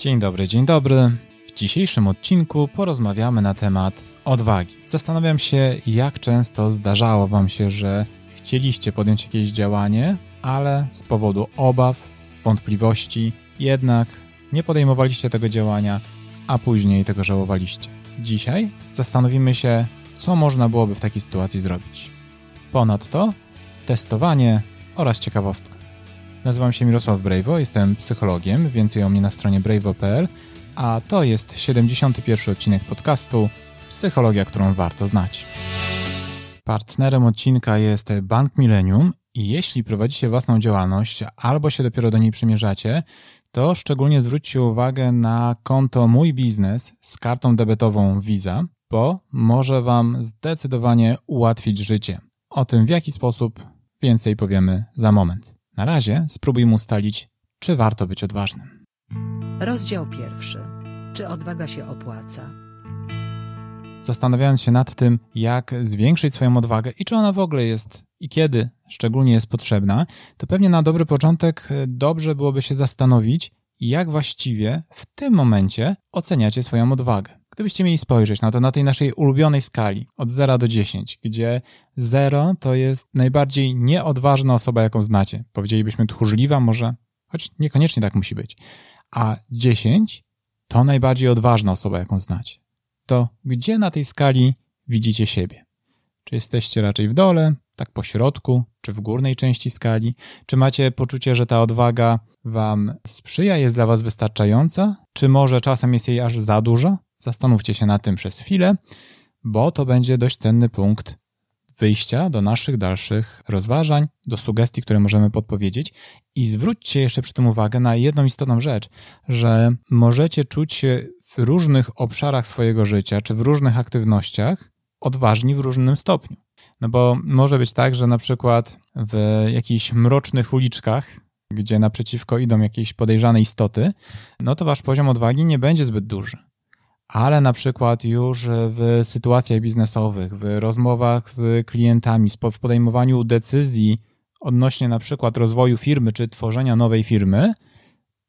Dzień dobry, dzień dobry. W dzisiejszym odcinku porozmawiamy na temat odwagi. Zastanawiam się, jak często zdarzało Wam się, że chcieliście podjąć jakieś działanie, ale z powodu obaw, wątpliwości, jednak nie podejmowaliście tego działania, a później tego żałowaliście. Dzisiaj zastanowimy się, co można byłoby w takiej sytuacji zrobić. Ponadto testowanie oraz ciekawostka. Nazywam się Mirosław Brejwo, jestem psychologiem, więcej o mnie na stronie brejwo.pl, a to jest 71. odcinek podcastu Psychologia, którą warto znać. Partnerem odcinka jest Bank Millennium i jeśli prowadzicie własną działalność albo się dopiero do niej przymierzacie, to szczególnie zwróćcie uwagę na konto Mój Biznes z kartą debetową Visa, bo może Wam zdecydowanie ułatwić życie. O tym w jaki sposób więcej powiemy za moment. Na razie spróbujmy ustalić, czy warto być odważnym. Rozdział pierwszy. Czy odwaga się opłaca? Zastanawiając się nad tym, jak zwiększyć swoją odwagę i czy ona w ogóle jest i kiedy szczególnie jest potrzebna, to pewnie na dobry początek dobrze byłoby się zastanowić, jak właściwie w tym momencie oceniacie swoją odwagę. Gdybyście mieli spojrzeć na to na tej naszej ulubionej skali od 0 do 10, gdzie 0 to jest najbardziej nieodważna osoba, jaką znacie. Powiedzielibyśmy tchórzliwa, może, choć niekoniecznie tak musi być. A 10 to najbardziej odważna osoba, jaką znacie. To gdzie na tej skali widzicie siebie? Czy jesteście raczej w dole, tak po środku, czy w górnej części skali? Czy macie poczucie, że ta odwaga wam sprzyja, jest dla was wystarczająca? Czy może czasem jest jej aż za dużo? Zastanówcie się na tym przez chwilę, bo to będzie dość cenny punkt wyjścia do naszych dalszych rozważań, do sugestii, które możemy podpowiedzieć. I zwróćcie jeszcze przy tym uwagę na jedną istotną rzecz, że możecie czuć się w różnych obszarach swojego życia, czy w różnych aktywnościach odważni w różnym stopniu. No bo może być tak, że na przykład w jakichś mrocznych uliczkach, gdzie naprzeciwko idą jakieś podejrzane istoty, no to wasz poziom odwagi nie będzie zbyt duży. Ale na przykład już w sytuacjach biznesowych, w rozmowach z klientami, w podejmowaniu decyzji odnośnie na przykład rozwoju firmy czy tworzenia nowej firmy,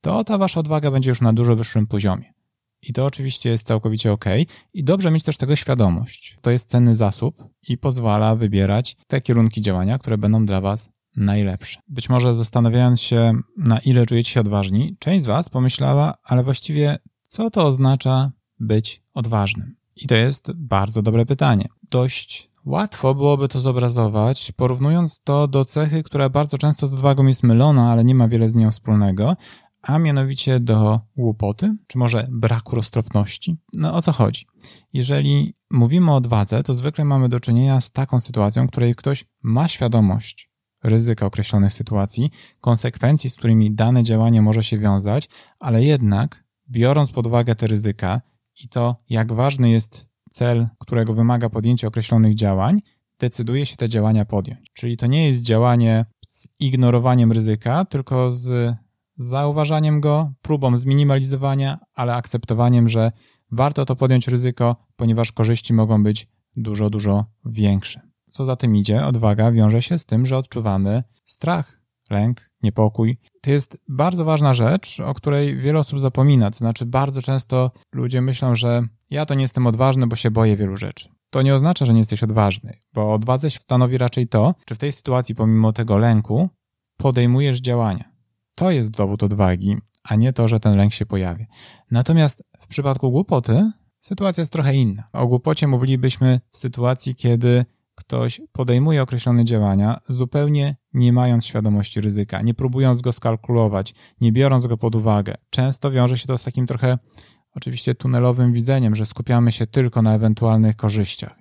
to ta wasza odwaga będzie już na dużo wyższym poziomie. I to oczywiście jest całkowicie ok. I dobrze mieć też tego świadomość. To jest cenny zasób i pozwala wybierać te kierunki działania, które będą dla Was najlepsze. Być może zastanawiając się, na ile czujecie się odważni, część z Was pomyślała, ale właściwie co to oznacza być odważnym? I to jest bardzo dobre pytanie. Dość Łatwo byłoby to zobrazować, porównując to do cechy, która bardzo często z odwagą jest mylona, ale nie ma wiele z nią wspólnego, a mianowicie do głupoty, czy może braku roztropności. No o co chodzi? Jeżeli mówimy o odwadze, to zwykle mamy do czynienia z taką sytuacją, w której ktoś ma świadomość ryzyka określonych sytuacji, konsekwencji, z którymi dane działanie może się wiązać, ale jednak biorąc pod uwagę te ryzyka i to, jak ważny jest cel, którego wymaga podjęcie określonych działań, decyduje się te działania podjąć. Czyli to nie jest działanie z ignorowaniem ryzyka, tylko z zauważaniem go, próbą zminimalizowania, ale akceptowaniem, że warto to podjąć ryzyko, ponieważ korzyści mogą być dużo, dużo większe. Co za tym idzie, odwaga wiąże się z tym, że odczuwamy strach, lęk, niepokój. To jest bardzo ważna rzecz, o której wiele osób zapomina. To znaczy, bardzo często ludzie myślą, że ja to nie jestem odważny, bo się boję wielu rzeczy. To nie oznacza, że nie jesteś odważny, bo odwadze stanowi raczej to, czy w tej sytuacji, pomimo tego lęku, podejmujesz działania. To jest dowód odwagi, a nie to, że ten lęk się pojawia. Natomiast w przypadku głupoty sytuacja jest trochę inna. O głupocie mówilibyśmy w sytuacji, kiedy ktoś podejmuje określone działania, zupełnie nie mając świadomości ryzyka, nie próbując go skalkulować, nie biorąc go pod uwagę. Często wiąże się to z takim trochę oczywiście tunelowym widzeniem, że skupiamy się tylko na ewentualnych korzyściach.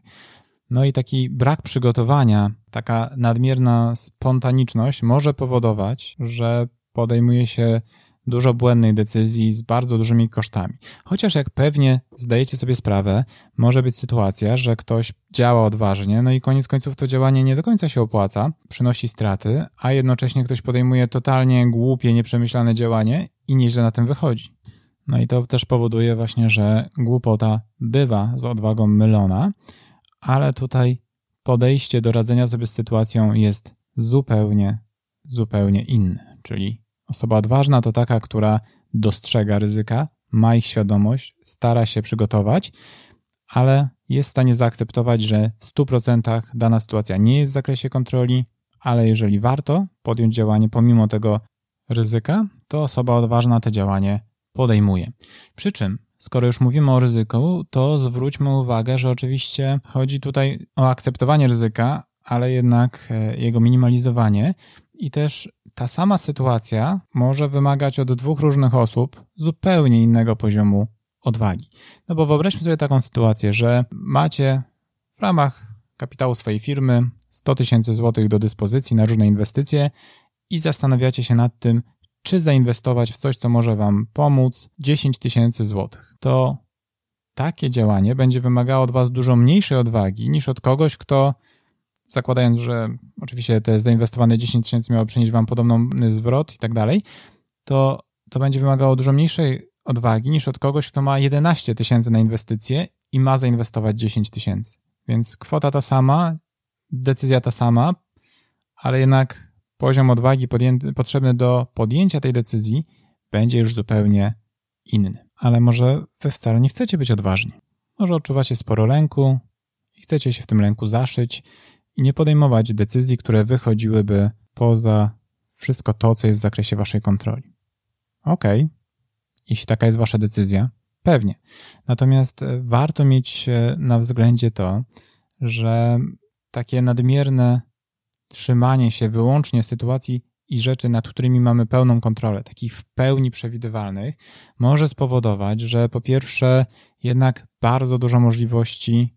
No i taki brak przygotowania, taka nadmierna spontaniczność może powodować, że podejmuje się dużo błędnej decyzji z bardzo dużymi kosztami. Chociaż jak pewnie zdajecie sobie sprawę, może być sytuacja, że ktoś działa odważnie, no i koniec końców to działanie nie do końca się opłaca, przynosi straty, a jednocześnie ktoś podejmuje totalnie głupie, nieprzemyślane działanie i nieźle na tym wychodzi. No i to też powoduje właśnie, że głupota bywa z odwagą mylona, ale tutaj podejście do radzenia sobie z sytuacją jest zupełnie, zupełnie inne. Czyli osoba odważna to taka, która dostrzega ryzyka, ma ich świadomość, stara się przygotować, ale jest w stanie zaakceptować, że w 100% dana sytuacja nie jest w zakresie kontroli, ale jeżeli warto podjąć działanie pomimo tego ryzyka, to osoba odważna to działanie podejmuje. Przy czym, skoro już mówimy o ryzyku, to zwróćmy uwagę, że oczywiście chodzi tutaj o akceptowanie ryzyka, ale jednak e, jego minimalizowanie i też ta sama sytuacja może wymagać od dwóch różnych osób zupełnie innego poziomu odwagi. No bo wyobraźmy sobie taką sytuację, że macie w ramach kapitału swojej firmy 100 tysięcy złotych do dyspozycji na różne inwestycje i zastanawiacie się nad tym, czy zainwestować w coś, co może Wam pomóc 10 tysięcy złotych. To takie działanie będzie wymagało od Was dużo mniejszej odwagi niż od kogoś, kto zakładając, że oczywiście te zainwestowane 10 tysięcy miało przynieść Wam podobną zwrot i tak dalej, to to będzie wymagało dużo mniejszej odwagi niż od kogoś, kto ma 11 tysięcy na inwestycje i ma zainwestować 10 tysięcy. Więc kwota ta sama, decyzja ta sama, ale jednak poziom odwagi potrzebny do podjęcia tej decyzji będzie już zupełnie inny. Ale może wy wcale nie chcecie być odważni. Może odczuwacie sporo lęku i chcecie się w tym lęku zaszyć i nie podejmować decyzji, które wychodziłyby poza wszystko to, co jest w zakresie waszej kontroli. Okej, okay. jeśli taka jest wasza decyzja, pewnie. Natomiast e, warto mieć na względzie to, że takie nadmierne trzymanie się wyłącznie sytuacji i rzeczy, nad którymi mamy pełną kontrolę, takich w pełni przewidywalnych, może spowodować, że po pierwsze jednak bardzo dużo możliwości,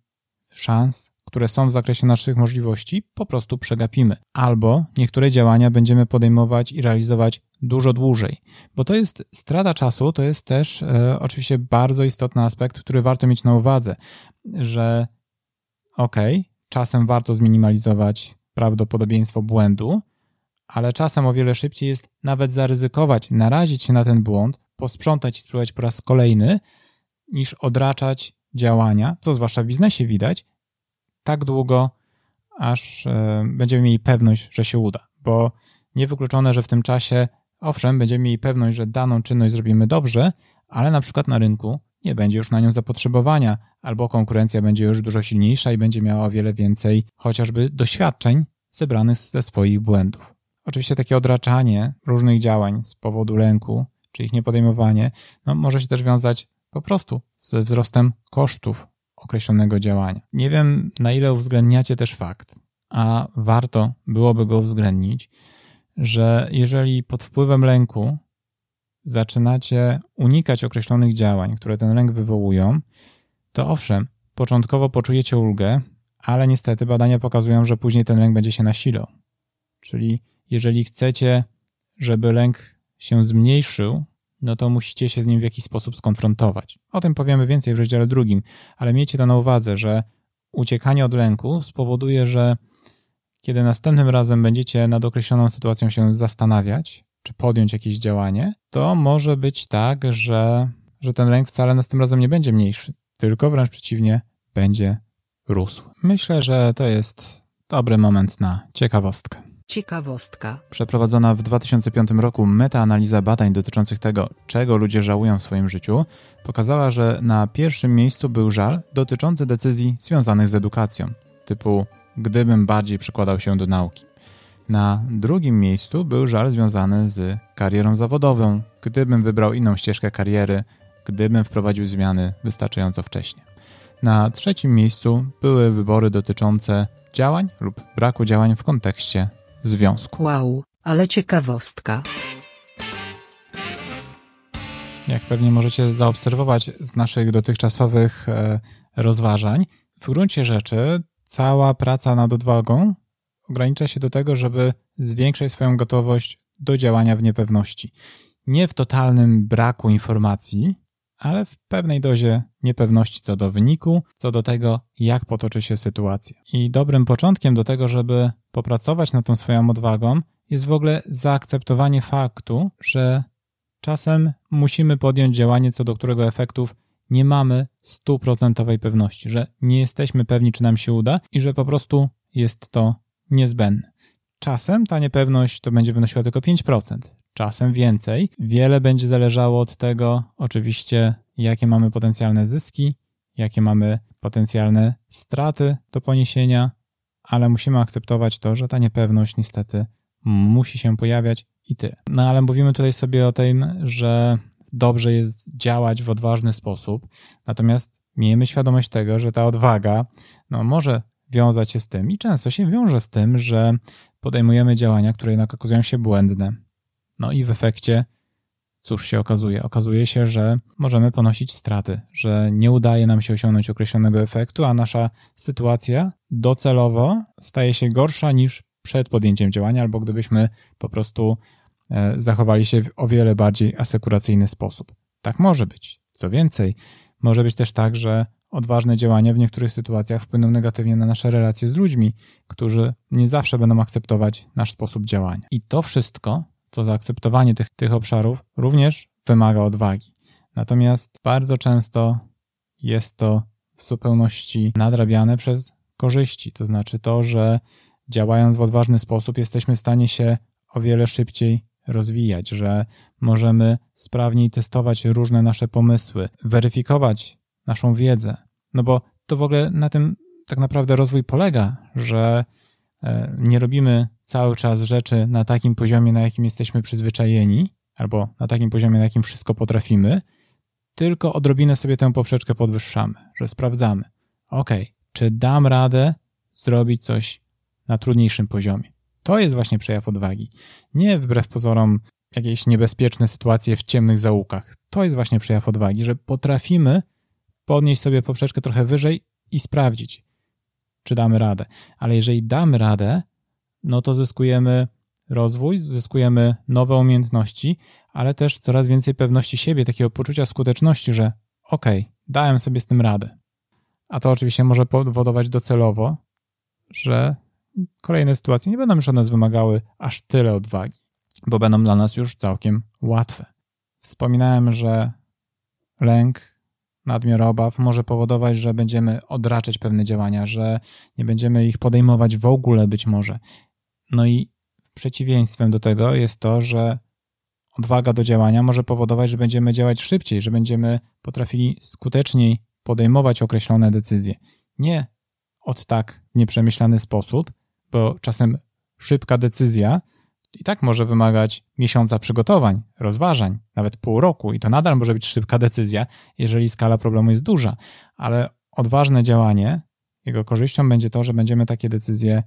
szans które są w zakresie naszych możliwości, po prostu przegapimy. Albo niektóre działania będziemy podejmować i realizować dużo dłużej, bo to jest strata czasu, to jest też e, oczywiście bardzo istotny aspekt, który warto mieć na uwadze, że ok, czasem warto zminimalizować prawdopodobieństwo błędu, ale czasem o wiele szybciej jest nawet zaryzykować, narazić się na ten błąd, posprzątać i spróbować po raz kolejny, niż odraczać działania, co zwłaszcza w biznesie widać, tak długo, aż e, będziemy mieli pewność, że się uda. Bo niewykluczone, że w tym czasie, owszem, będziemy mieli pewność, że daną czynność zrobimy dobrze, ale na przykład na rynku nie będzie już na nią zapotrzebowania, albo konkurencja będzie już dużo silniejsza i będzie miała o wiele więcej chociażby doświadczeń zebranych ze swoich błędów. Oczywiście takie odraczanie różnych działań z powodu lęku, czy ich niepodejmowanie, no, może się też wiązać po prostu ze wzrostem kosztów określonego działania. Nie wiem, na ile uwzględniacie też fakt, a warto byłoby go uwzględnić, że jeżeli pod wpływem lęku zaczynacie unikać określonych działań, które ten lęk wywołują, to owszem, początkowo poczujecie ulgę, ale niestety badania pokazują, że później ten lęk będzie się nasilał. Czyli jeżeli chcecie, żeby lęk się zmniejszył, no to musicie się z nim w jakiś sposób skonfrontować. O tym powiemy więcej w rozdziale drugim, ale miejcie to na uwadze, że uciekanie od lęku spowoduje, że kiedy następnym razem będziecie nad określoną sytuacją się zastanawiać, czy podjąć jakieś działanie, to może być tak, że, że ten lęk wcale następnym razem nie będzie mniejszy, tylko wręcz przeciwnie, będzie rósł. Myślę, że to jest dobry moment na ciekawostkę. Ciekawostka. Przeprowadzona w 2005 roku metaanaliza badań dotyczących tego, czego ludzie żałują w swoim życiu, pokazała, że na pierwszym miejscu był żal dotyczący decyzji związanych z edukacją, typu gdybym bardziej przykładał się do nauki. Na drugim miejscu był żal związany z karierą zawodową, gdybym wybrał inną ścieżkę kariery, gdybym wprowadził zmiany wystarczająco wcześnie. Na trzecim miejscu były wybory dotyczące działań lub braku działań w kontekście związku. Wow, ale ciekawostka. Jak pewnie możecie zaobserwować z naszych dotychczasowych e, rozważań, w gruncie rzeczy cała praca nad odwagą ogranicza się do tego, żeby zwiększyć swoją gotowość do działania w niepewności. Nie w totalnym braku informacji, ale w pewnej dozie niepewności co do wyniku, co do tego, jak potoczy się sytuacja. I dobrym początkiem do tego, żeby popracować nad tą swoją odwagą, jest w ogóle zaakceptowanie faktu, że czasem musimy podjąć działanie, co do którego efektów nie mamy stuprocentowej pewności, że nie jesteśmy pewni, czy nam się uda i że po prostu jest to niezbędne. Czasem ta niepewność to będzie wynosiła tylko 5%, czasem więcej. Wiele będzie zależało od tego, oczywiście, jakie mamy potencjalne zyski, jakie mamy potencjalne straty do poniesienia, ale musimy akceptować to, że ta niepewność niestety musi się pojawiać i tyle. No ale mówimy tutaj sobie o tym, że dobrze jest działać w odważny sposób, natomiast miejmy świadomość tego, że ta odwaga no, może wiązać się z tym i często się wiąże z tym, że podejmujemy działania, które jednak okazują się błędne. No i w efekcie cóż się okazuje? Okazuje się, że możemy ponosić straty, że nie udaje nam się osiągnąć określonego efektu, a nasza sytuacja docelowo staje się gorsza niż przed podjęciem działania, albo gdybyśmy po prostu e, zachowali się w o wiele bardziej asekuracyjny sposób. Tak może być. Co więcej, może być też tak, że odważne działania w niektórych sytuacjach wpłyną negatywnie na nasze relacje z ludźmi, którzy nie zawsze będą akceptować nasz sposób działania. I to wszystko, to zaakceptowanie tych, tych obszarów, również wymaga odwagi. Natomiast bardzo często jest to w zupełności nadrabiane przez korzyści. To znaczy to, że działając w odważny sposób, jesteśmy w stanie się o wiele szybciej rozwijać, że możemy sprawniej testować różne nasze pomysły, weryfikować naszą wiedzę. No bo to w ogóle na tym tak naprawdę rozwój polega, że e, nie robimy cały czas rzeczy na takim poziomie, na jakim jesteśmy przyzwyczajeni, albo na takim poziomie, na jakim wszystko potrafimy, tylko odrobinę sobie tę poprzeczkę podwyższamy, że sprawdzamy, ok, czy dam radę zrobić coś na trudniejszym poziomie. To jest właśnie przejaw odwagi. Nie wbrew pozorom jakieś niebezpieczne sytuacje w ciemnych zaułkach. To jest właśnie przejaw odwagi, że potrafimy podnieść sobie poprzeczkę trochę wyżej i sprawdzić, czy damy radę. Ale jeżeli damy radę, no to zyskujemy rozwój, zyskujemy nowe umiejętności, ale też coraz więcej pewności siebie, takiego poczucia skuteczności, że okej, okay, dałem sobie z tym radę. A to oczywiście może powodować docelowo, że kolejne sytuacje nie będą już od nas wymagały aż tyle odwagi, bo będą dla nas już całkiem łatwe. Wspominałem, że lęk nadmiar obaw może powodować, że będziemy odraczać pewne działania, że nie będziemy ich podejmować w ogóle być może. No i przeciwieństwem do tego jest to, że odwaga do działania może powodować, że będziemy działać szybciej, że będziemy potrafili skuteczniej podejmować określone decyzje. Nie od tak nieprzemyślany sposób, bo czasem szybka decyzja i tak może wymagać miesiąca przygotowań, rozważań, nawet pół roku, i to nadal może być szybka decyzja, jeżeli skala problemu jest duża, ale odważne działanie, jego korzyścią będzie to, że będziemy takie decyzje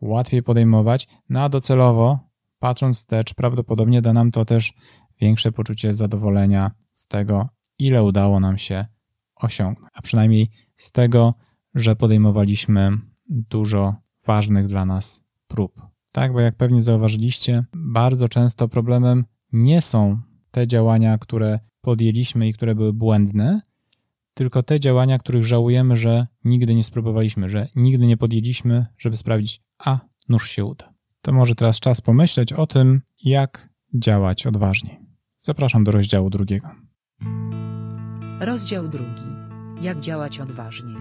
łatwiej podejmować, no a docelowo, patrząc wstecz, prawdopodobnie da nam to też większe poczucie zadowolenia z tego, ile udało nam się osiągnąć, a przynajmniej z tego, że podejmowaliśmy dużo ważnych dla nas prób. Tak, bo jak pewnie zauważyliście, bardzo często problemem nie są te działania, które podjęliśmy i które były błędne, tylko te działania, których żałujemy, że nigdy nie spróbowaliśmy, że nigdy nie podjęliśmy, żeby sprawdzić, a nóż się uda. To może teraz czas pomyśleć o tym, jak działać odważnie. Zapraszam do rozdziału drugiego. Rozdział drugi. Jak działać odważnie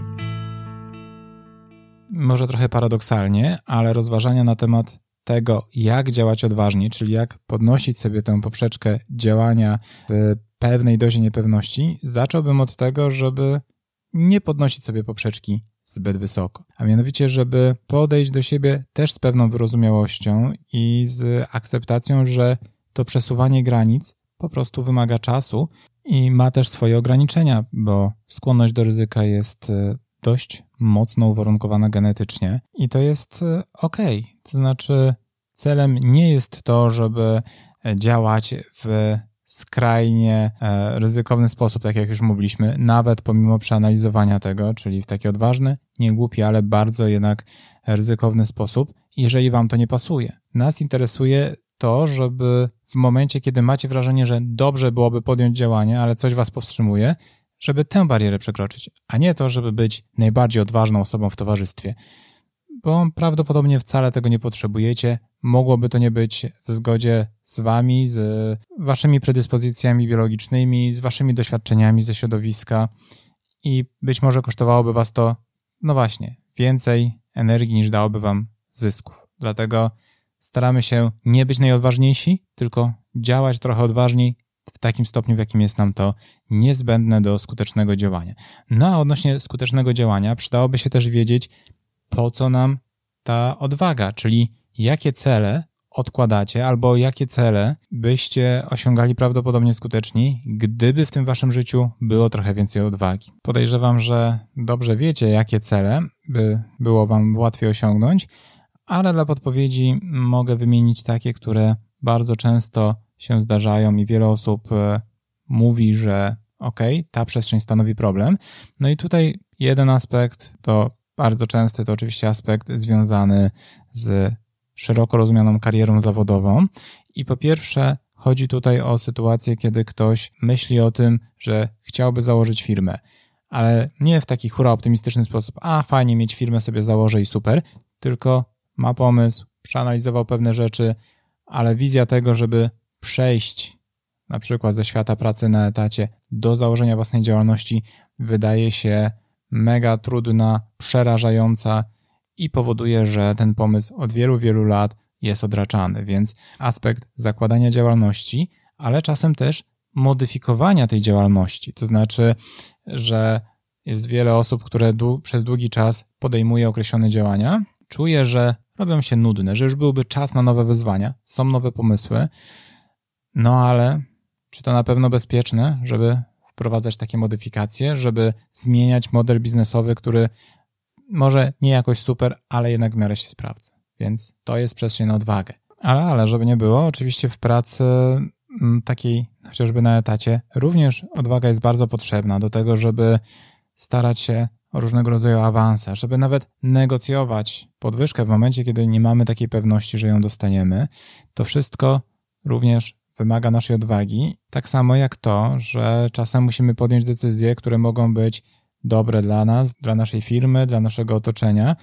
może trochę paradoksalnie, ale rozważania na temat tego, jak działać odważnie, czyli jak podnosić sobie tę poprzeczkę działania w pewnej dozie niepewności, zacząłbym od tego, żeby nie podnosić sobie poprzeczki zbyt wysoko. A mianowicie, żeby podejść do siebie też z pewną wyrozumiałością i z akceptacją, że to przesuwanie granic po prostu wymaga czasu i ma też swoje ograniczenia, bo skłonność do ryzyka jest e, dość mocno uwarunkowana genetycznie i to jest e, ok. To znaczy, celem nie jest to, żeby działać w skrajnie e, ryzykowny sposób, tak jak już mówiliśmy, nawet pomimo przeanalizowania tego, czyli w taki odważny, nie głupi, ale bardzo jednak ryzykowny sposób, jeżeli wam to nie pasuje. Nas interesuje to, żeby w momencie, kiedy macie wrażenie, że dobrze byłoby podjąć działanie, ale coś was powstrzymuje, żeby tę barierę przekroczyć, a nie to, żeby być najbardziej odważną osobą w towarzystwie. Bo prawdopodobnie wcale tego nie potrzebujecie. Mogłoby to nie być w zgodzie z wami, z waszymi predyspozycjami biologicznymi, z waszymi doświadczeniami ze środowiska i być może kosztowałoby was to, no właśnie, więcej energii niż dałoby wam zysków. Dlatego staramy się nie być najodważniejsi, tylko działać trochę odważniej w takim stopniu, w jakim jest nam to niezbędne do skutecznego działania. No a odnośnie skutecznego działania przydałoby się też wiedzieć, po co nam ta odwaga, czyli jakie cele odkładacie, albo jakie cele byście osiągali prawdopodobnie skuteczniej, gdyby w tym waszym życiu było trochę więcej odwagi. Podejrzewam, że dobrze wiecie, jakie cele by było wam łatwiej osiągnąć, ale dla podpowiedzi mogę wymienić takie, które bardzo często się zdarzają i wiele osób e, mówi, że ok, ta przestrzeń stanowi problem. No i tutaj jeden aspekt to bardzo częsty, to oczywiście aspekt związany z szeroko rozumianą karierą zawodową. I po pierwsze, chodzi tutaj o sytuację, kiedy ktoś myśli o tym, że chciałby założyć firmę, ale nie w taki hura optymistyczny sposób, a fajnie mieć firmę sobie założę i super, tylko ma pomysł, przeanalizował pewne rzeczy, ale wizja tego, żeby przejść na przykład ze świata pracy na etacie do założenia własnej działalności wydaje się mega trudna, przerażająca i powoduje, że ten pomysł od wielu, wielu lat jest odraczany. Więc aspekt zakładania działalności, ale czasem też modyfikowania tej działalności. To znaczy, że jest wiele osób, które przez długi czas podejmuje określone działania, czuje, że robią się nudne, że już byłby czas na nowe wyzwania, są nowe pomysły, no ale czy to na pewno bezpieczne, żeby wprowadzać takie modyfikacje, żeby zmieniać model biznesowy, który może nie jakoś super, ale jednak w miarę się sprawdza. Więc to jest przestrzeń na odwagę. Ale, ale żeby nie było, oczywiście w pracy mm, takiej chociażby na etacie również odwaga jest bardzo potrzebna do tego, żeby starać się o różnego rodzaju awanse, żeby nawet negocjować podwyżkę w momencie, kiedy nie mamy takiej pewności, że ją dostaniemy. To wszystko również wymaga naszej odwagi, tak samo jak to, że czasem musimy podjąć decyzje, które mogą być dobre dla nas, dla naszej firmy, dla naszego otoczenia,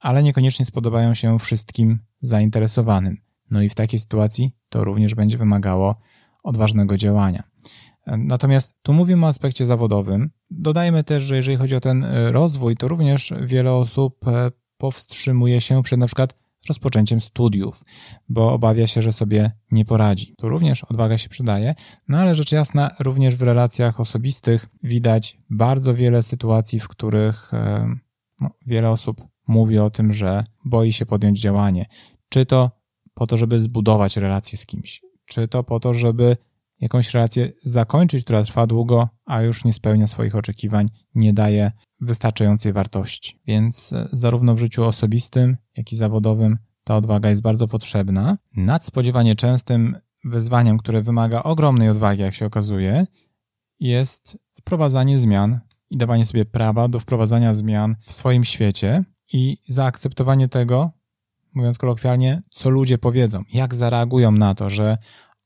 ale niekoniecznie spodobają się wszystkim zainteresowanym. No i w takiej sytuacji to również będzie wymagało odważnego działania. Natomiast tu mówimy o aspekcie zawodowym. Dodajmy też, że jeżeli chodzi o ten e, rozwój, to również wiele osób e, powstrzymuje się przed na przykład rozpoczęciem studiów, bo obawia się, że sobie nie poradzi. Tu również odwaga się przydaje, no ale rzecz jasna, również w relacjach osobistych widać bardzo wiele sytuacji, w których e, no, wiele osób mówi o tym, że boi się podjąć działanie. Czy to po to, żeby zbudować relację z kimś, czy to po to, żeby jakąś relację zakończyć, która trwa długo, a już nie spełnia swoich oczekiwań, nie daje wystarczającej wartości. Więc e, zarówno w życiu osobistym, jak i zawodowym ta odwaga jest bardzo potrzebna. Nadspodziewanie częstym wyzwaniem, które wymaga ogromnej odwagi, jak się okazuje, jest wprowadzanie zmian i dawanie sobie prawa do wprowadzania zmian w swoim świecie i zaakceptowanie tego, mówiąc kolokwialnie, co ludzie powiedzą, jak zareagują na to, że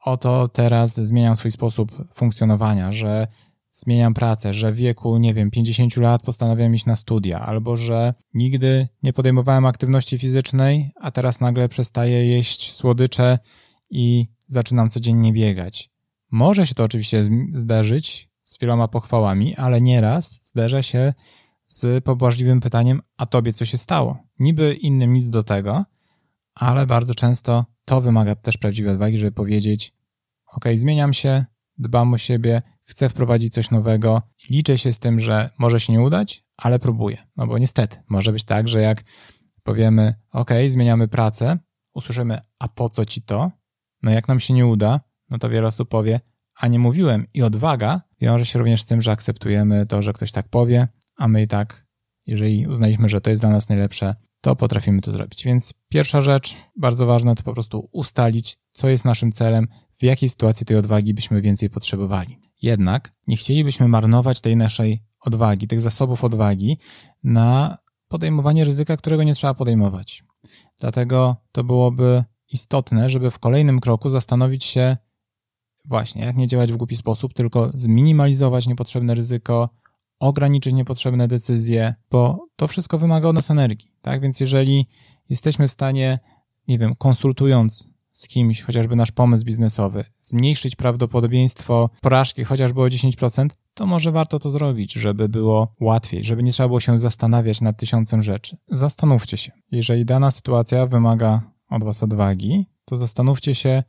oto teraz zmieniam swój sposób funkcjonowania, że zmieniam pracę, że w wieku, nie wiem, 50 lat postanawiam iść na studia, albo że nigdy nie podejmowałem aktywności fizycznej, a teraz nagle przestaję jeść słodycze i zaczynam codziennie biegać. Może się to oczywiście zdarzyć z wieloma pochwałami, ale nieraz zderza się z pobłażliwym pytaniem, a tobie co się stało? Niby innym nic do tego, ale bardzo często to wymaga też prawdziwej odwagi, żeby powiedzieć, ok, zmieniam się, dbam o siebie, chcę wprowadzić coś nowego, liczę się z tym, że może się nie udać, ale próbuję. No bo niestety, może być tak, że jak powiemy, ok, zmieniamy pracę, usłyszymy, a po co ci to? No jak nam się nie uda, no to wiele osób powie, a nie mówiłem. I odwaga wiąże się również z tym, że akceptujemy to, że ktoś tak powie, a my i tak, jeżeli uznaliśmy, że to jest dla nas najlepsze, to potrafimy to zrobić. Więc pierwsza rzecz, bardzo ważna, to po prostu ustalić, co jest naszym celem, w jakiej sytuacji tej odwagi byśmy więcej potrzebowali. Jednak nie chcielibyśmy marnować tej naszej odwagi, tych zasobów odwagi na podejmowanie ryzyka, którego nie trzeba podejmować. Dlatego to byłoby istotne, żeby w kolejnym kroku zastanowić się właśnie, jak nie działać w głupi sposób, tylko zminimalizować niepotrzebne ryzyko, ograniczyć niepotrzebne decyzje, bo to wszystko wymaga od nas energii. Tak więc, jeżeli jesteśmy w stanie, nie wiem, konsultując z kimś, chociażby nasz pomysł biznesowy, zmniejszyć prawdopodobieństwo porażki chociażby o 10%, to może warto to zrobić, żeby było łatwiej, żeby nie trzeba było się zastanawiać nad tysiącem rzeczy. Zastanówcie się, jeżeli dana sytuacja wymaga od Was odwagi, to zastanówcie się,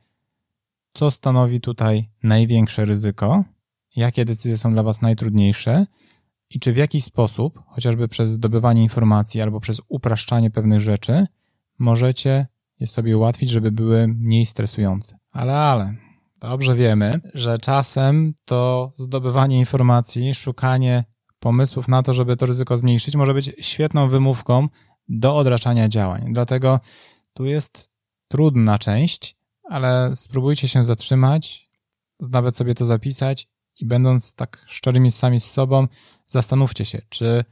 co stanowi tutaj największe ryzyko, jakie decyzje są dla Was najtrudniejsze i czy w jakiś sposób, chociażby przez zdobywanie informacji albo przez upraszczanie pewnych rzeczy, możecie je sobie ułatwić, żeby były mniej stresujące. Ale, ale, dobrze wiemy, że czasem to zdobywanie informacji, szukanie pomysłów na to, żeby to ryzyko zmniejszyć, może być świetną wymówką do odraczania działań. Dlatego tu jest trudna część, ale spróbujcie się zatrzymać, nawet sobie to zapisać i będąc tak szczerymi sami z sobą, zastanówcie się, czy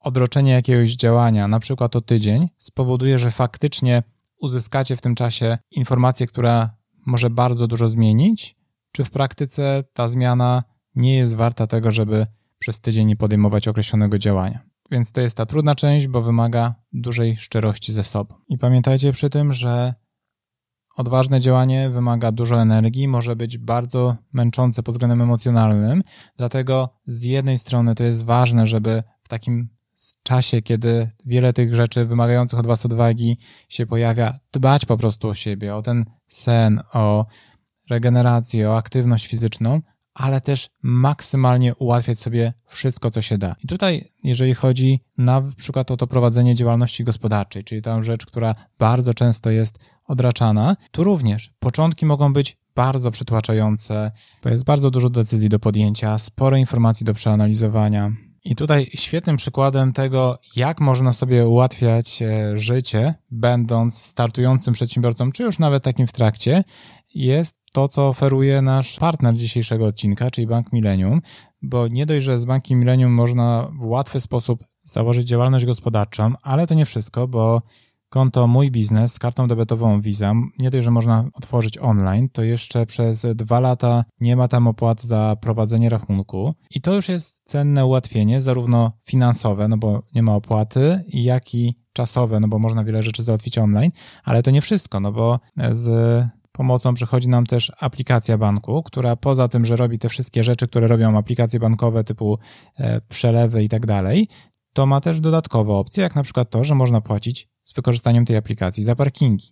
odroczenie jakiegoś działania, na przykład o tydzień, spowoduje, że faktycznie uzyskacie w tym czasie informację, która może bardzo dużo zmienić, czy w praktyce ta zmiana nie jest warta tego, żeby przez tydzień nie podejmować określonego działania. Więc to jest ta trudna część, bo wymaga dużej szczerości ze sobą. I pamiętajcie przy tym, że odważne działanie wymaga dużo energii, może być bardzo męczące pod względem emocjonalnym, dlatego z jednej strony to jest ważne, żeby w takim czasie, kiedy wiele tych rzeczy wymagających od Was odwagi się pojawia, dbać po prostu o siebie, o ten sen, o regenerację, o aktywność fizyczną, ale też maksymalnie ułatwiać sobie wszystko, co się da. I tutaj, jeżeli chodzi na przykład o to prowadzenie działalności gospodarczej, czyli tę rzecz, która bardzo często jest odraczana, tu również początki mogą być bardzo przytłaczające, bo jest bardzo dużo decyzji do podjęcia, sporo informacji do przeanalizowania. I tutaj świetnym przykładem tego, jak można sobie ułatwiać e, życie, będąc startującym przedsiębiorcą, czy już nawet takim w trakcie, jest to, co oferuje nasz partner dzisiejszego odcinka, czyli Bank Millennium, bo nie dość, że z Bankiem Millennium można w łatwy sposób założyć działalność gospodarczą, ale to nie wszystko, bo konto Mój Biznes z kartą debetową Visa, nie dość, że można otworzyć online, to jeszcze przez dwa lata nie ma tam opłat za prowadzenie rachunku. I to już jest cenne ułatwienie, zarówno finansowe, no bo nie ma opłaty, jak i czasowe, no bo można wiele rzeczy załatwić online, ale to nie wszystko, no bo z pomocą przychodzi nam też aplikacja banku, która poza tym, że robi te wszystkie rzeczy, które robią aplikacje bankowe typu e, przelewy i tak dalej, to ma też dodatkowe opcje, jak na przykład to, że można płacić z wykorzystaniem tej aplikacji za parkingi.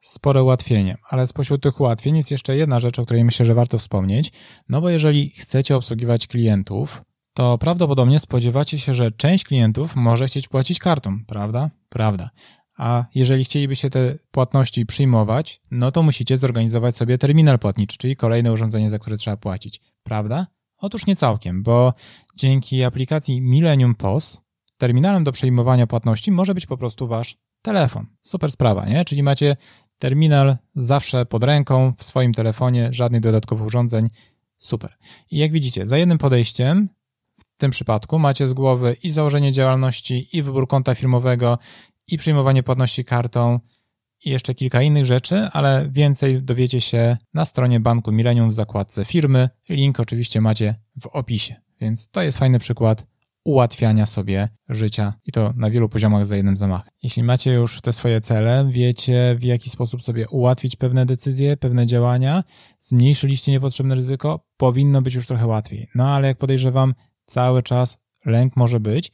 Spore ułatwienie, ale spośród tych ułatwień jest jeszcze jedna rzecz, o której myślę, że warto wspomnieć, no bo jeżeli chcecie obsługiwać klientów, to prawdopodobnie spodziewacie się, że część klientów może chcieć płacić kartą, prawda? Prawda. A jeżeli chcielibyście te płatności przyjmować, no to musicie zorganizować sobie terminal płatniczy, czyli kolejne urządzenie, za które trzeba płacić. Prawda? Otóż nie całkiem, bo dzięki aplikacji Millennium POS terminalem do przyjmowania płatności może być po prostu wasz telefon. Super sprawa, nie? Czyli macie terminal zawsze pod ręką, w swoim telefonie, żadnych dodatkowych urządzeń. Super. I jak widzicie, za jednym podejściem w tym przypadku macie z głowy i założenie działalności, i wybór konta firmowego, i przyjmowanie płatności kartą i jeszcze kilka innych rzeczy, ale więcej dowiecie się na stronie Banku Millennium w zakładce firmy. Link oczywiście macie w opisie. Więc to jest fajny przykład ułatwiania sobie życia i to na wielu poziomach za jednym zamachem. Jeśli macie już te swoje cele, wiecie w jaki sposób sobie ułatwić pewne decyzje, pewne działania, zmniejszyliście niepotrzebne ryzyko, powinno być już trochę łatwiej. No ale jak podejrzewam, cały czas lęk może być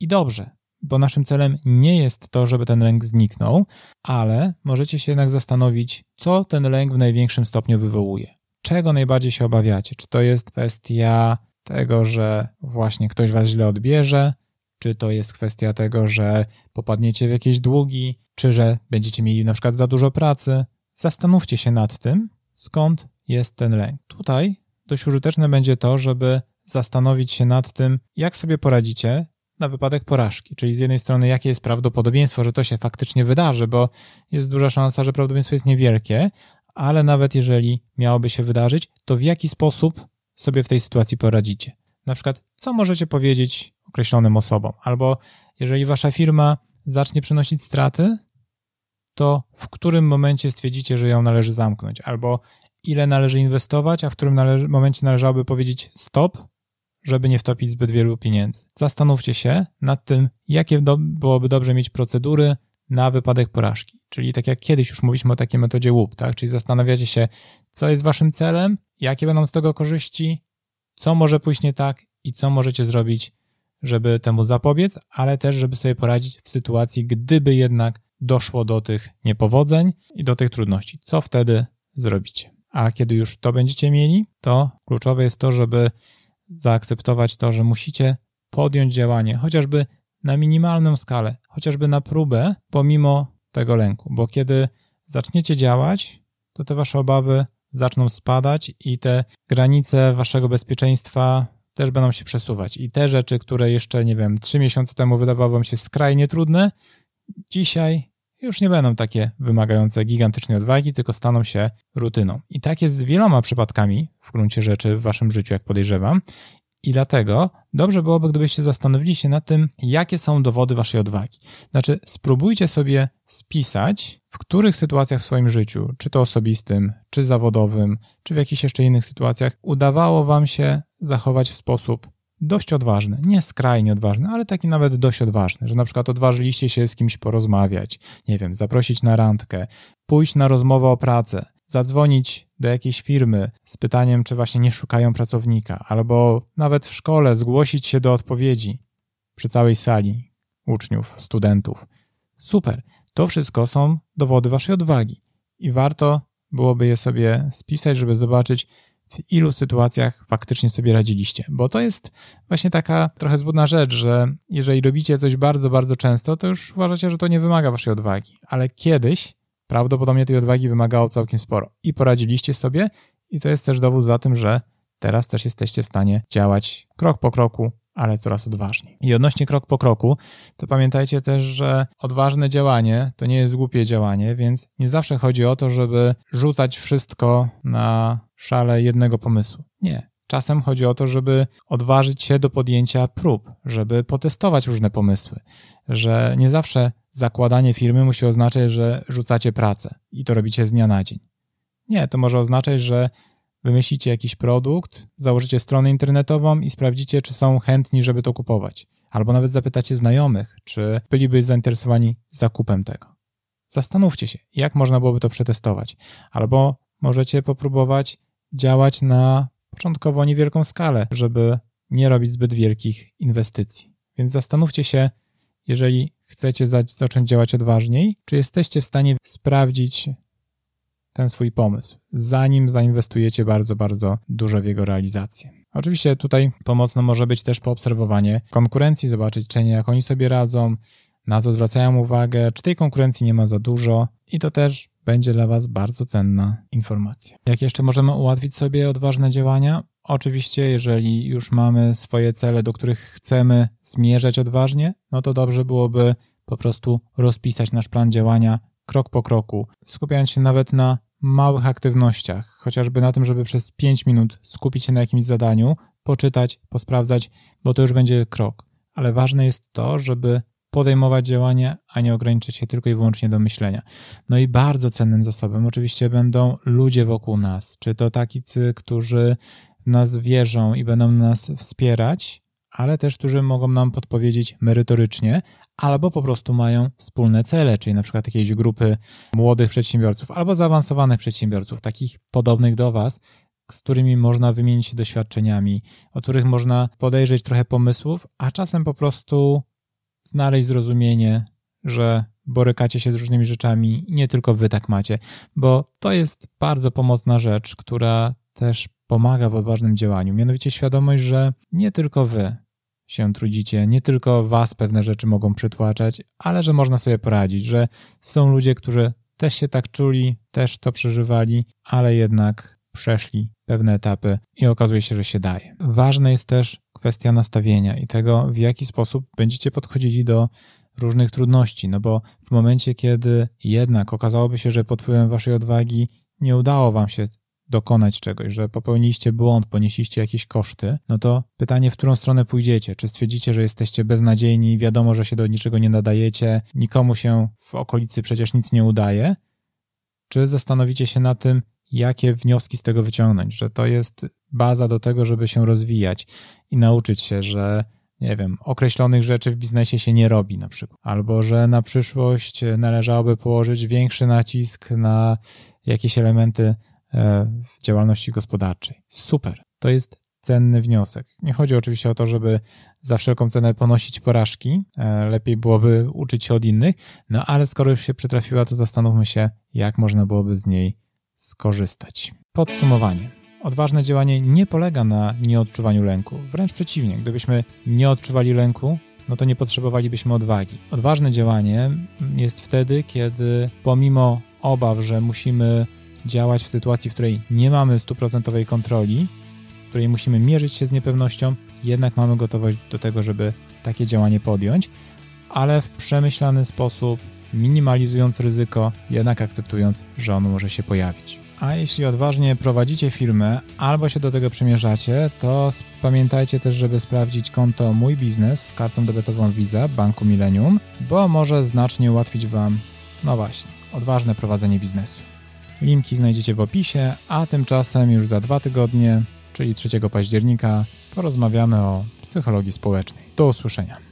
i dobrze, bo naszym celem nie jest to, żeby ten lęk zniknął, ale możecie się jednak zastanowić, co ten lęk w największym stopniu wywołuje. Czego najbardziej się obawiacie? Czy to jest kwestia tego, że właśnie ktoś was źle odbierze, czy to jest kwestia tego, że popadniecie w jakieś długi, czy że będziecie mieli na przykład za dużo pracy. Zastanówcie się nad tym, skąd jest ten lęk. Tutaj dość użyteczne będzie to, żeby zastanowić się nad tym, jak sobie poradzicie na wypadek porażki. Czyli z jednej strony, jakie jest prawdopodobieństwo, że to się faktycznie wydarzy, bo jest duża szansa, że prawdopodobieństwo jest niewielkie, ale nawet jeżeli miałoby się wydarzyć, to w jaki sposób sobie w tej sytuacji poradzicie? Na przykład, co możecie powiedzieć określonym osobom? Albo jeżeli wasza firma zacznie przynosić straty, to w którym momencie stwierdzicie, że ją należy zamknąć? Albo ile należy inwestować, a w którym momencie należałoby powiedzieć stop, żeby nie wtopić zbyt wielu pieniędzy. Zastanówcie się nad tym, jakie do, byłoby dobrze mieć procedury na wypadek porażki. Czyli tak jak kiedyś już mówiliśmy o takiej metodzie łup, tak? Czyli zastanawiacie się, co jest waszym celem, jakie będą z tego korzyści, co może pójść nie tak i co możecie zrobić, żeby temu zapobiec, ale też, żeby sobie poradzić w sytuacji, gdyby jednak doszło do tych niepowodzeń i do tych trudności. Co wtedy zrobicie? A kiedy już to będziecie mieli, to kluczowe jest to, żeby zaakceptować to, że musicie podjąć działanie, chociażby na minimalną skalę, chociażby na próbę, pomimo tego lęku, bo kiedy zaczniecie działać, to te wasze obawy zaczną spadać i te granice waszego bezpieczeństwa też będą się przesuwać. I te rzeczy, które jeszcze, nie wiem, trzy miesiące temu wydawały wam się skrajnie trudne, dzisiaj już nie będą takie wymagające gigantycznej odwagi, tylko staną się rutyną. I tak jest z wieloma przypadkami w gruncie rzeczy w waszym życiu, jak podejrzewam. I dlatego dobrze byłoby, gdybyście zastanowili się nad tym, jakie są dowody waszej odwagi. Znaczy, spróbujcie sobie spisać, w których sytuacjach w swoim życiu, czy to osobistym, czy zawodowym, czy w jakichś jeszcze innych sytuacjach, udawało wam się zachować w sposób dość odważny, nie skrajnie odważny, ale taki nawet dość odważny, że na przykład odważyliście się z kimś porozmawiać, nie wiem, zaprosić na randkę, pójść na rozmowę o pracę, zadzwonić do jakiejś firmy z pytaniem, czy właśnie nie szukają pracownika, albo nawet w szkole zgłosić się do odpowiedzi przy całej sali uczniów, studentów. Super. To wszystko są dowody waszej odwagi i warto byłoby je sobie spisać, żeby zobaczyć, w ilu sytuacjach faktycznie sobie radziliście. Bo to jest właśnie taka trochę zbudna rzecz, że jeżeli robicie coś bardzo, bardzo często, to już uważacie, że to nie wymaga waszej odwagi. Ale kiedyś prawdopodobnie tej odwagi wymagało całkiem sporo i poradziliście sobie, i to jest też dowód za tym, że teraz też jesteście w stanie działać krok po kroku, ale coraz odważniej. I odnośnie krok po kroku, to pamiętajcie też, że odważne działanie to nie jest głupie działanie, więc nie zawsze chodzi o to, żeby rzucać wszystko na szale jednego pomysłu. Nie. Czasem chodzi o to, żeby odważyć się do podjęcia prób, żeby potestować różne pomysły, że nie zawsze zakładanie firmy musi oznaczać, że rzucacie pracę i to robicie z dnia na dzień. Nie, to może oznaczać, że wymyślicie jakiś produkt, założycie stronę internetową i sprawdzicie, czy są chętni, żeby to kupować. Albo nawet zapytacie znajomych, czy byliby zainteresowani zakupem tego. Zastanówcie się, jak można byłoby to przetestować. Albo możecie popróbować działać na początkowo niewielką skalę, żeby nie robić zbyt wielkich inwestycji. Więc zastanówcie się, jeżeli chcecie zacząć działać odważniej, czy jesteście w stanie sprawdzić ten swój pomysł, zanim zainwestujecie bardzo, bardzo dużo w jego realizację. Oczywiście tutaj pomocno może być też poobserwowanie konkurencji, zobaczyć, czy nie, jak oni sobie radzą, na co zwracają uwagę, czy tej konkurencji nie ma za dużo i to też będzie dla Was bardzo cenna informacja. Jak jeszcze możemy ułatwić sobie odważne działania? Oczywiście, jeżeli już mamy swoje cele, do których chcemy zmierzać odważnie, no to dobrze byłoby po prostu rozpisać nasz plan działania krok po kroku, skupiając się nawet na małych aktywnościach, chociażby na tym, żeby przez 5 minut skupić się na jakimś zadaniu, poczytać, posprawdzać, bo to już będzie krok. Ale ważne jest to, żeby podejmować działania, a nie ograniczyć się tylko i wyłącznie do myślenia. No i bardzo cennym zasobem oczywiście będą ludzie wokół nas, czy to takicy, którzy nas wierzą i będą nas wspierać, ale też którzy mogą nam podpowiedzieć merytorycznie, albo po prostu mają wspólne cele, czyli na przykład jakieś grupy młodych przedsiębiorców albo zaawansowanych przedsiębiorców, takich podobnych do Was, z którymi można wymienić się doświadczeniami, o których można podejrzeć trochę pomysłów, a czasem po prostu znaleźć zrozumienie, że borykacie się z różnymi rzeczami i nie tylko wy tak macie, bo to jest bardzo pomocna rzecz, która też pomaga w odważnym działaniu. Mianowicie świadomość, że nie tylko wy się trudzicie, nie tylko was pewne rzeczy mogą przytłaczać, ale że można sobie poradzić, że są ludzie, którzy też się tak czuli, też to przeżywali, ale jednak przeszli pewne etapy i okazuje się, że się daje. Ważne jest też kwestia nastawienia i tego, w jaki sposób będziecie podchodzili do różnych trudności, no bo w momencie, kiedy jednak okazałoby się, że pod wpływem waszej odwagi nie udało wam się dokonać czegoś, że popełniliście błąd, ponieśliście jakieś koszty, no to pytanie, w którą stronę pójdziecie? Czy stwierdzicie, że jesteście beznadziejni, wiadomo, że się do niczego nie nadajecie, nikomu się w okolicy przecież nic nie udaje? Czy zastanowicie się na tym, jakie wnioski z tego wyciągnąć, że to jest baza do tego, żeby się rozwijać i nauczyć się, że nie wiem, określonych rzeczy w biznesie się nie robi na przykład, albo że na przyszłość należałoby położyć większy nacisk na jakieś elementy e, w działalności gospodarczej. Super. To jest cenny wniosek. Nie chodzi oczywiście o to, żeby za wszelką cenę ponosić porażki. E, lepiej byłoby uczyć się od innych, no ale skoro już się przytrafiła, to zastanówmy się, jak można byłoby z niej skorzystać. Podsumowanie. Odważne działanie nie polega na nieodczuwaniu lęku. Wręcz przeciwnie, gdybyśmy nie odczuwali lęku, no to nie potrzebowalibyśmy odwagi. Odważne działanie jest wtedy, kiedy pomimo obaw, że musimy działać w sytuacji, w której nie mamy stuprocentowej kontroli, w której musimy mierzyć się z niepewnością, jednak mamy gotowość do tego, żeby takie działanie podjąć, ale w przemyślany sposób, minimalizując ryzyko, jednak akceptując, że ono może się pojawić. A jeśli odważnie prowadzicie firmę albo się do tego przymierzacie, to pamiętajcie też, żeby sprawdzić konto Mój Biznes z kartą debetową Visa Banku Millennium, bo może znacznie ułatwić Wam, no właśnie, odważne prowadzenie biznesu. Linki znajdziecie w opisie, a tymczasem już za dwa tygodnie, czyli 3 października, porozmawiamy o psychologii społecznej. Do usłyszenia.